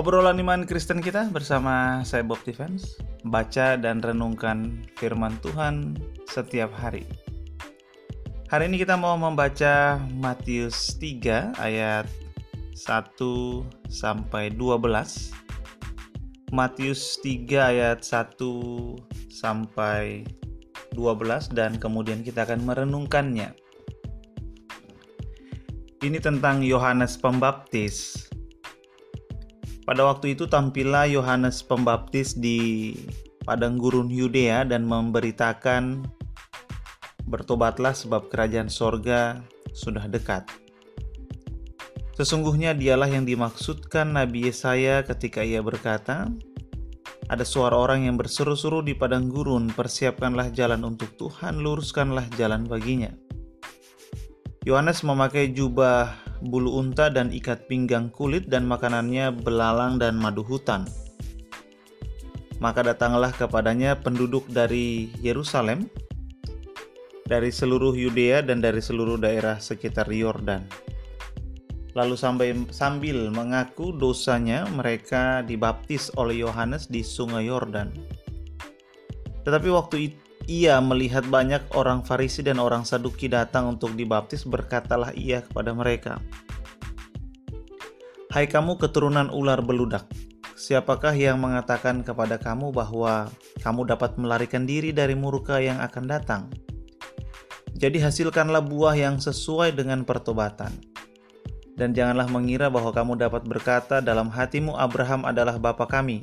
Obrolan iman Kristen kita bersama saya Bob Defense, baca dan renungkan firman Tuhan setiap hari. Hari ini kita mau membaca Matius 3 ayat 1 sampai 12. Matius 3 ayat 1 sampai 12 dan kemudian kita akan merenungkannya. Ini tentang Yohanes Pembaptis pada waktu itu tampillah Yohanes Pembaptis di padang gurun Yudea dan memberitakan bertobatlah sebab kerajaan sorga sudah dekat. Sesungguhnya dialah yang dimaksudkan Nabi Yesaya ketika ia berkata, ada suara orang yang berseru-seru di padang gurun, persiapkanlah jalan untuk Tuhan, luruskanlah jalan baginya. Yohanes memakai jubah bulu unta dan ikat pinggang kulit dan makanannya belalang dan madu hutan. Maka datanglah kepadanya penduduk dari Yerusalem, dari seluruh Yudea dan dari seluruh daerah sekitar Yordan. Lalu sampai sambil mengaku dosanya mereka dibaptis oleh Yohanes di sungai Yordan. Tetapi waktu itu ia melihat banyak orang Farisi dan orang Saduki datang untuk dibaptis, berkatalah ia kepada mereka, "Hai kamu keturunan ular beludak, siapakah yang mengatakan kepada kamu bahwa kamu dapat melarikan diri dari murka yang akan datang? Jadi hasilkanlah buah yang sesuai dengan pertobatan." Dan janganlah mengira bahwa kamu dapat berkata dalam hatimu Abraham adalah bapa kami,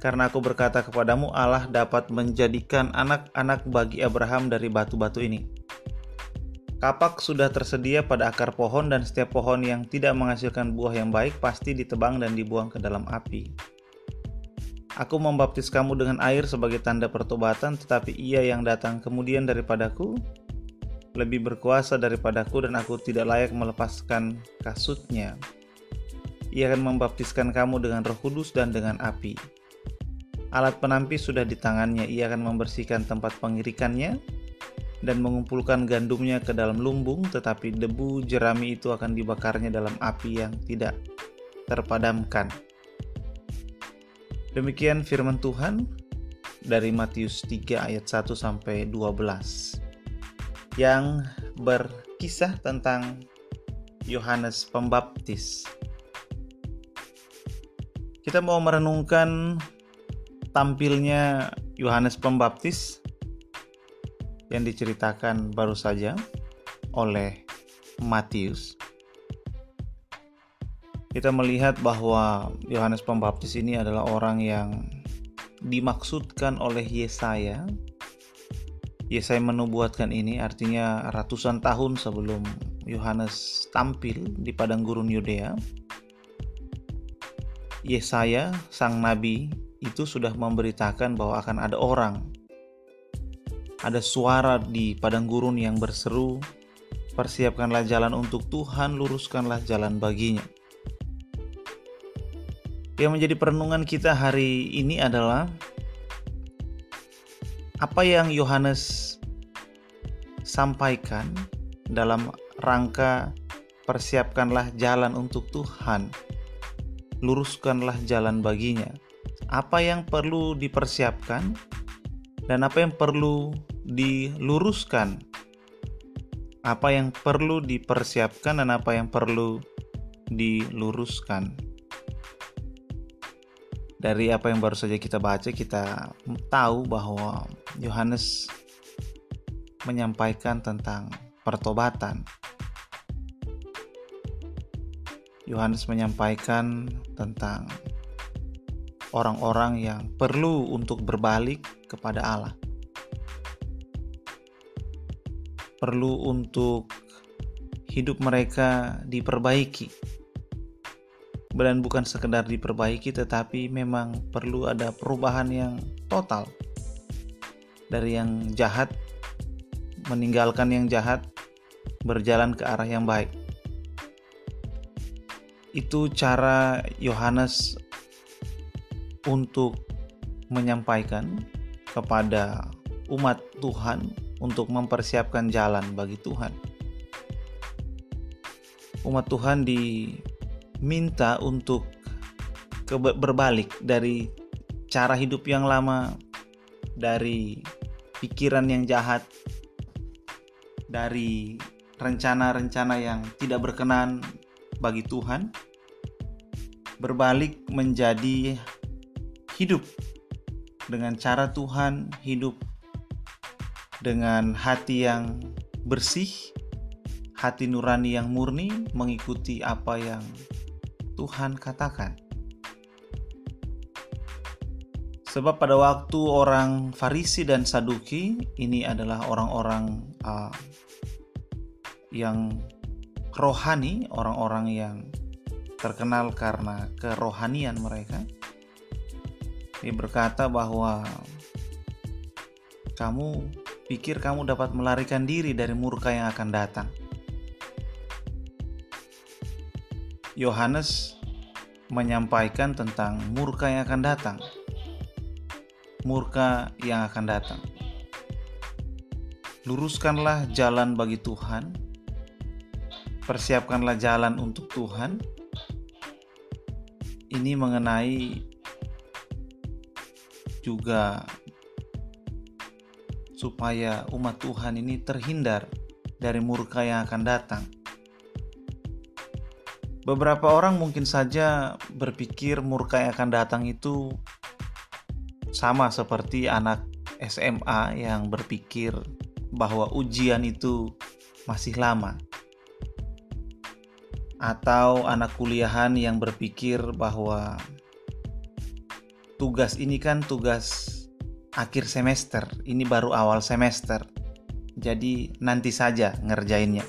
karena aku berkata kepadamu, Allah dapat menjadikan anak-anak bagi Abraham dari batu-batu ini. Kapak sudah tersedia pada akar pohon, dan setiap pohon yang tidak menghasilkan buah yang baik pasti ditebang dan dibuang ke dalam api. Aku membaptis kamu dengan air sebagai tanda pertobatan, tetapi Ia yang datang kemudian daripadaku lebih berkuasa daripadaku, dan aku tidak layak melepaskan kasutnya. Ia akan membaptiskan kamu dengan Roh Kudus dan dengan api. Alat penampi sudah di tangannya, ia akan membersihkan tempat pengirikannya dan mengumpulkan gandumnya ke dalam lumbung, tetapi debu jerami itu akan dibakarnya dalam api yang tidak terpadamkan. Demikian firman Tuhan dari Matius 3 ayat 1 sampai 12 yang berkisah tentang Yohanes Pembaptis. Kita mau merenungkan tampilnya Yohanes Pembaptis yang diceritakan baru saja oleh Matius. Kita melihat bahwa Yohanes Pembaptis ini adalah orang yang dimaksudkan oleh Yesaya. Yesaya menubuatkan ini artinya ratusan tahun sebelum Yohanes tampil di padang gurun Yudea. Yesaya, sang nabi, itu sudah memberitakan bahwa akan ada orang, ada suara di padang gurun yang berseru, "Persiapkanlah jalan untuk Tuhan, luruskanlah jalan baginya." Yang menjadi perenungan kita hari ini adalah apa yang Yohanes sampaikan dalam rangka persiapkanlah jalan untuk Tuhan, luruskanlah jalan baginya apa yang perlu dipersiapkan dan apa yang perlu diluruskan. Apa yang perlu dipersiapkan dan apa yang perlu diluruskan. Dari apa yang baru saja kita baca, kita tahu bahwa Yohanes menyampaikan tentang pertobatan. Yohanes menyampaikan tentang orang-orang yang perlu untuk berbalik kepada Allah. Perlu untuk hidup mereka diperbaiki. Dan bukan sekedar diperbaiki tetapi memang perlu ada perubahan yang total. Dari yang jahat meninggalkan yang jahat berjalan ke arah yang baik. Itu cara Yohanes untuk menyampaikan kepada umat Tuhan untuk mempersiapkan jalan bagi Tuhan. Umat Tuhan diminta untuk berbalik dari cara hidup yang lama, dari pikiran yang jahat, dari rencana-rencana yang tidak berkenan bagi Tuhan, berbalik menjadi hidup dengan cara Tuhan, hidup dengan hati yang bersih, hati nurani yang murni, mengikuti apa yang Tuhan katakan. Sebab pada waktu orang Farisi dan Saduki ini adalah orang-orang uh, yang rohani, orang-orang yang terkenal karena kerohanian mereka. Dia berkata bahwa kamu pikir kamu dapat melarikan diri dari murka yang akan datang. Yohanes menyampaikan tentang murka yang akan datang. Murka yang akan datang. Luruskanlah jalan bagi Tuhan. Persiapkanlah jalan untuk Tuhan. Ini mengenai juga supaya umat Tuhan ini terhindar dari murka yang akan datang. Beberapa orang mungkin saja berpikir murka yang akan datang itu sama seperti anak SMA yang berpikir bahwa ujian itu masih lama, atau anak kuliahan yang berpikir bahwa tugas ini kan tugas akhir semester, ini baru awal semester. Jadi nanti saja ngerjainnya.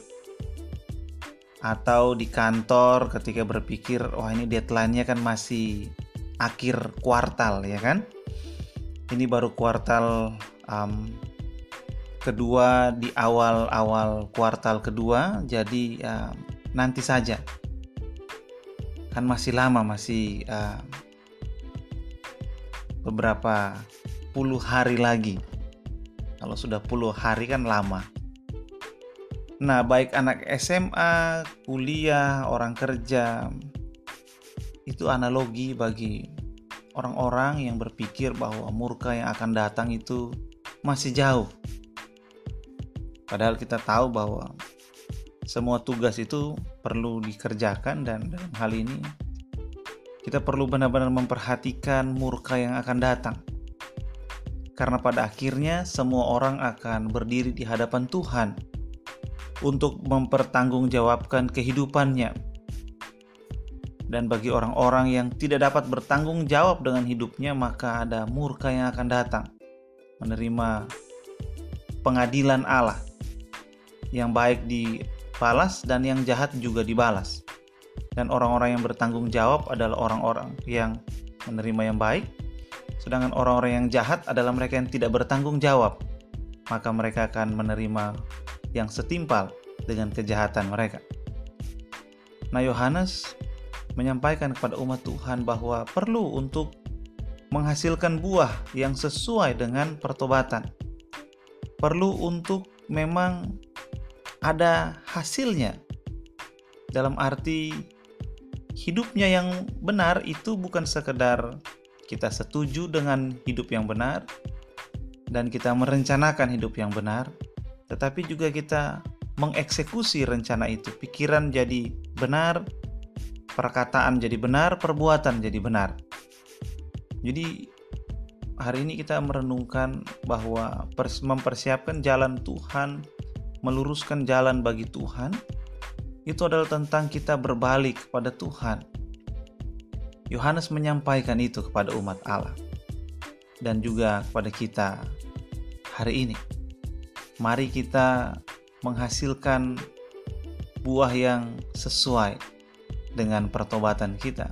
Atau di kantor ketika berpikir, wah oh, ini deadline-nya kan masih akhir kuartal ya kan? Ini baru kuartal um, kedua di awal-awal kuartal kedua, jadi uh, nanti saja. Kan masih lama, masih beberapa puluh hari lagi. Kalau sudah puluh hari kan lama. Nah, baik anak SMA, kuliah, orang kerja, itu analogi bagi orang-orang yang berpikir bahwa murka yang akan datang itu masih jauh. Padahal kita tahu bahwa semua tugas itu perlu dikerjakan dan dalam hal ini kita perlu benar-benar memperhatikan murka yang akan datang karena pada akhirnya semua orang akan berdiri di hadapan Tuhan untuk mempertanggungjawabkan kehidupannya. Dan bagi orang-orang yang tidak dapat bertanggung jawab dengan hidupnya, maka ada murka yang akan datang, menerima pengadilan Allah yang baik dibalas dan yang jahat juga dibalas. Dan orang-orang yang bertanggung jawab adalah orang-orang yang menerima yang baik Sedangkan orang-orang yang jahat adalah mereka yang tidak bertanggung jawab, maka mereka akan menerima yang setimpal dengan kejahatan mereka. Nah, Yohanes menyampaikan kepada umat Tuhan bahwa perlu untuk menghasilkan buah yang sesuai dengan pertobatan. Perlu untuk memang ada hasilnya. Dalam arti hidupnya yang benar itu bukan sekedar kita setuju dengan hidup yang benar dan kita merencanakan hidup yang benar, tetapi juga kita mengeksekusi rencana itu. Pikiran jadi benar, perkataan jadi benar, perbuatan jadi benar. Jadi hari ini kita merenungkan bahwa mempersiapkan jalan Tuhan, meluruskan jalan bagi Tuhan, itu adalah tentang kita berbalik kepada Tuhan Yohanes menyampaikan itu kepada umat Allah dan juga kepada kita hari ini. Mari kita menghasilkan buah yang sesuai dengan pertobatan kita,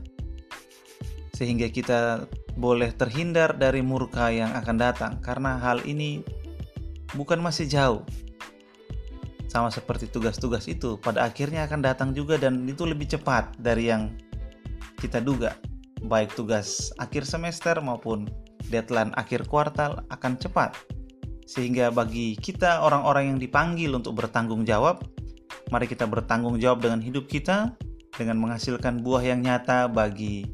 sehingga kita boleh terhindar dari murka yang akan datang, karena hal ini bukan masih jauh, sama seperti tugas-tugas itu, pada akhirnya akan datang juga, dan itu lebih cepat dari yang kita duga baik tugas akhir semester maupun deadline akhir kuartal akan cepat. Sehingga bagi kita orang-orang yang dipanggil untuk bertanggung jawab, mari kita bertanggung jawab dengan hidup kita dengan menghasilkan buah yang nyata bagi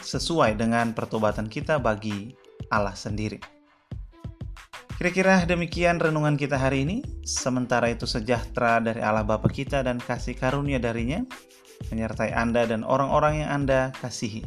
sesuai dengan pertobatan kita bagi Allah sendiri. Kira-kira demikian renungan kita hari ini. Sementara itu sejahtera dari Allah Bapa kita dan kasih karunia darinya menyertai Anda dan orang-orang yang Anda kasihi